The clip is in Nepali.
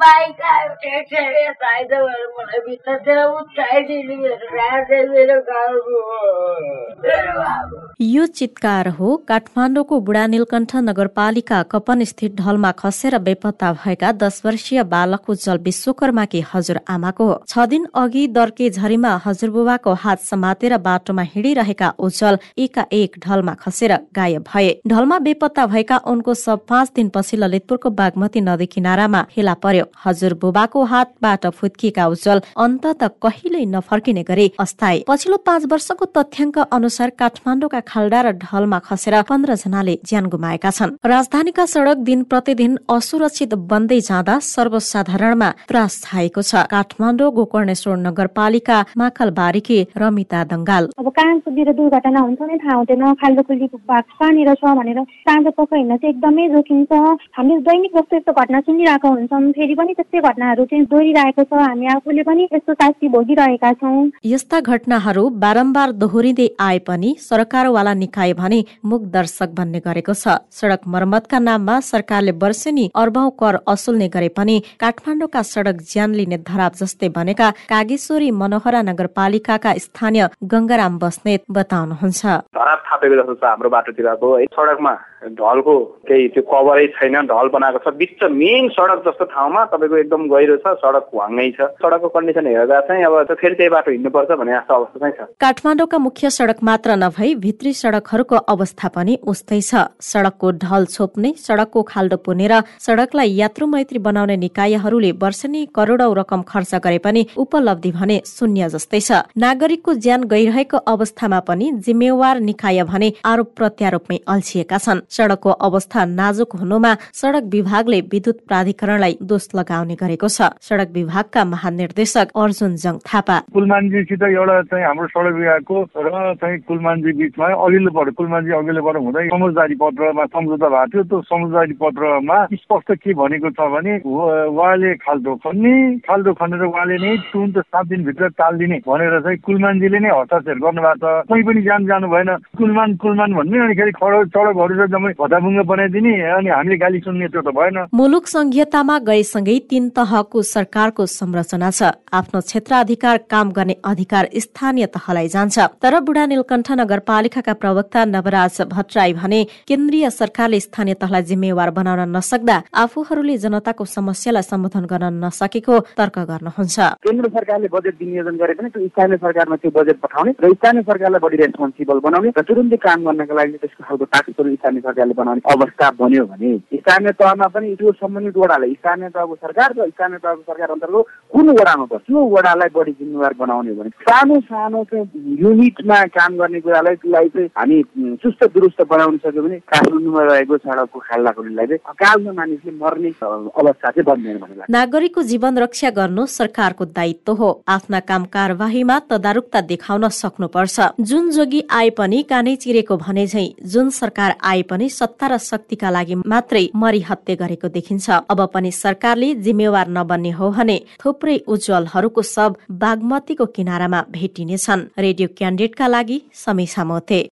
काय काय फ़ायदा मला मी तर त्याला काय दिली राहते यो चितकार हो काठमाडौँको बुढा नीलकण्ठ नगरपालिका कपन स्थित ढलमा खसेर बेपत्ता भएका दस वर्षीय बालक उज्जवल विश्वकर्माकी हजुर आमाको हो। छ दिन अघि दर्के झरीमा हजुरबुबाको हात समातेर बाटोमा हिँडिरहेका उज्जवल एकाएक ढलमा खसेर गायब भए। ढलमा बेपत्ता भएका उनको सब पाँच दिनपछि ललितपुरको बागमती नदी किनारामा फेला पर्यो। हजुरबुबाको हातबाट फुत्किएका उज्जवल अन्तत कहिल्यै नफर्किने गरी अस्थायी। पछिल्लो पाँच वर्षको तथ्याङ्क अनुसार काठमाडौँका खाल्डा र ढलमा खसेर पन्ध्र जनाले ज्यान गुमाएका छन्। राजधानीका सड़क दिन प्रतिदिन असुरक्षित बन्दै जाँदा सर्वसाधारणमा त्रास छाएको छ। काठमाडौँ गोकर्णेश्वर नगरपालिका माखलबारीकी रमिता दङ्गाल। अब कहाँतिर दुर्घटना हुन्छ नै थाहा हुँदैन। खाल्डो खुल्ली भाग कहाँनिर छ भनेर साँझ पख हिँड्न चाहिँ एकदमै जोखिम छ हामीले दैनिक जस्तो यस्तो घटना सुनिरहेको हुन्छौँ। फेरि पनि त्यस्तै घटनाहरू चाहिँ दोहोरिरहेको छ। हामी आफूले पनि यस्तो शास्ति भोगिरहेका छौँ। यस्ता घटनाहरू बारम्बार दोहोरिँदै आए पनि सरकारवाला निकाय भने मुख दर्शक बन्ने गरेको छ। सड़क मर्मतका नाममा सरकारले वर्षेनी अर्बौं कर असुल्ने गरे पनि काठमाडौँका सड़क ज्यान लिने धराप जस्तै बनेका कागेश्वरी मनोहरा नगरपालिकाका स्थानीय गंगाराम बस्नेत बताउनुहुन्छ। थापेको जस्तो छ हाम्रो बाटोतिरको है सडकमा ढलको केही त्यो कभरै छैन ढल बनाएको छ। बिच मेन सडक जस्तो ठाउँमा तपाईँको एकदम गहिरो छ सडक ह्वाङ्गै छ। सडकको कन्डिसन हेर्दा चाहिँ अब फेरि त्यही बाटो हिँड्नुपर्छ भन्ने जस्तो अवस्था चाहिँ छ। काठमाडौँका मुख्य सड़क मात्र नभई भित्री सड़कहरूको अवस्था पनि उस्तै छ। सड़कको ढल छोप्ने सड़कको खाल्डो पुनेर सड़कलाई यात्रु मैत्री बनाउने निकायहरूले वर्षनी करोडौं रकम खर्च गरे पनि उपलब्धि भने शून्य जस्तै छ। नागरिकको ज्यान गइरहेको अवस्थामा पनि जिम्मेवार निकाय भने आरोप प्रत्यारोपमै अल्छिएका छन्। सड़कको अवस्था नाजुक हुनुमा सड़क विभागले विद्युत प्राधिकरणलाई दोष लगाउने गरेको छ। सड़क विभागका महानिर्देशक अर्जुन जङ थापा। कुलमानजीसित एउटा चाहिँ हाम्रो सडक विभागको र चाहिँ कुलमानजी बिचमा अघिल्लो पढ कुलमानजी अघिल्लो पढ हुँदै समझदारी पत्रमा सम्झौता भएको थियो। त्यो समझदारी पत्रमा स्पष्ट के भनेको छ भने उहाँले खाल्डो खन्ने खाल्डो खनेर उहाँले नै तुरन्त सात दिनभित्र टालिदिने भनेर चाहिँ कुलमानजीले नै हस्ताक्षर गर्नुभएको छ। कोही पनि जान जानु भएन। कुलमान कुलमान भन्ने अनिखेरि सडकहरू चाहिँ जम्मै भताभुङ्ग बनाइदिने अनि हामीले गाली सुन्ने त्यो त भएन। मुलुक संघीयतामा गएसँगै तीन तहको सरकारको संरचना छ। आफ्नो क्षेत्राधिकार काम गर्ने अधिकार स्थानीय तहलाई जान्छ। तर बुढा नीलकण्ठ नगरपालिकाका प्रवक्ता नवराज भट्टराई भने केन्द्रीय सरकारले स्थानीय तहलाई जिम्मेवार बनाउन नसक्दा आफूहरूले जनताको समस्यालाई सम्बोधन गर्न नसकेको तर्क गर्नुहुन्छ। केन्द्र सरकारले बजेट विनियोजन गरे पनि त्यो स्थानीय सरकारमा त्यो बजेट पठाउने र स्थानीय सरकारलाई बढी रेस्पोन्सिबल बनाउने र तुरुन्तै काम गर्नको लागि त्यसको खालको टास्कहरू स्थानीय सरकारले बनाउने अवस्था बन्यो भने स्थानीय तहमा पनि त्यो सम्बन्धित वडालाई स्थानीय तहको सरकार र स्थानीय तहको सरकार अन्तर्गत कुन वडामा पर्छ त्यो वडालाई बढी जिम्मेवार बनाउने भने सानो सानो चाहिँ युनिटमा काम गर्ने कुरालाई चाहिँ हामी चुस्त दुरुस्त बनाउन सक्यो भने काठमाडौँमा रहेको सडकको खाल्डाखुल्डीलाई चाहिँ अकालमा मानिसले मर्ने अवस्था चाहिँ बन्दैन लाग्छ। नागरिकको जीवन रक्षा गर्नु सरकारको दायित्व हो। आफ्ना काम कारवाहीमा तदारुकता देखाउन सक्नुपर्छ। जुन जोगी आए पनि कानै चिरेको भने झै जुन सरकार आए पनि सत्ता र शक्तिका लागि मात्रै मरिहत्ते गरेको देखिन्छ। अब पनि सरकारले जिम्मेवार नबन्ने हो भने थुप्रै उज्जवलहरूको सब बागमतीको किनारामा भेटिनेछन्। रेडियो क्यान्डेटका लागि समीक्षा मोते।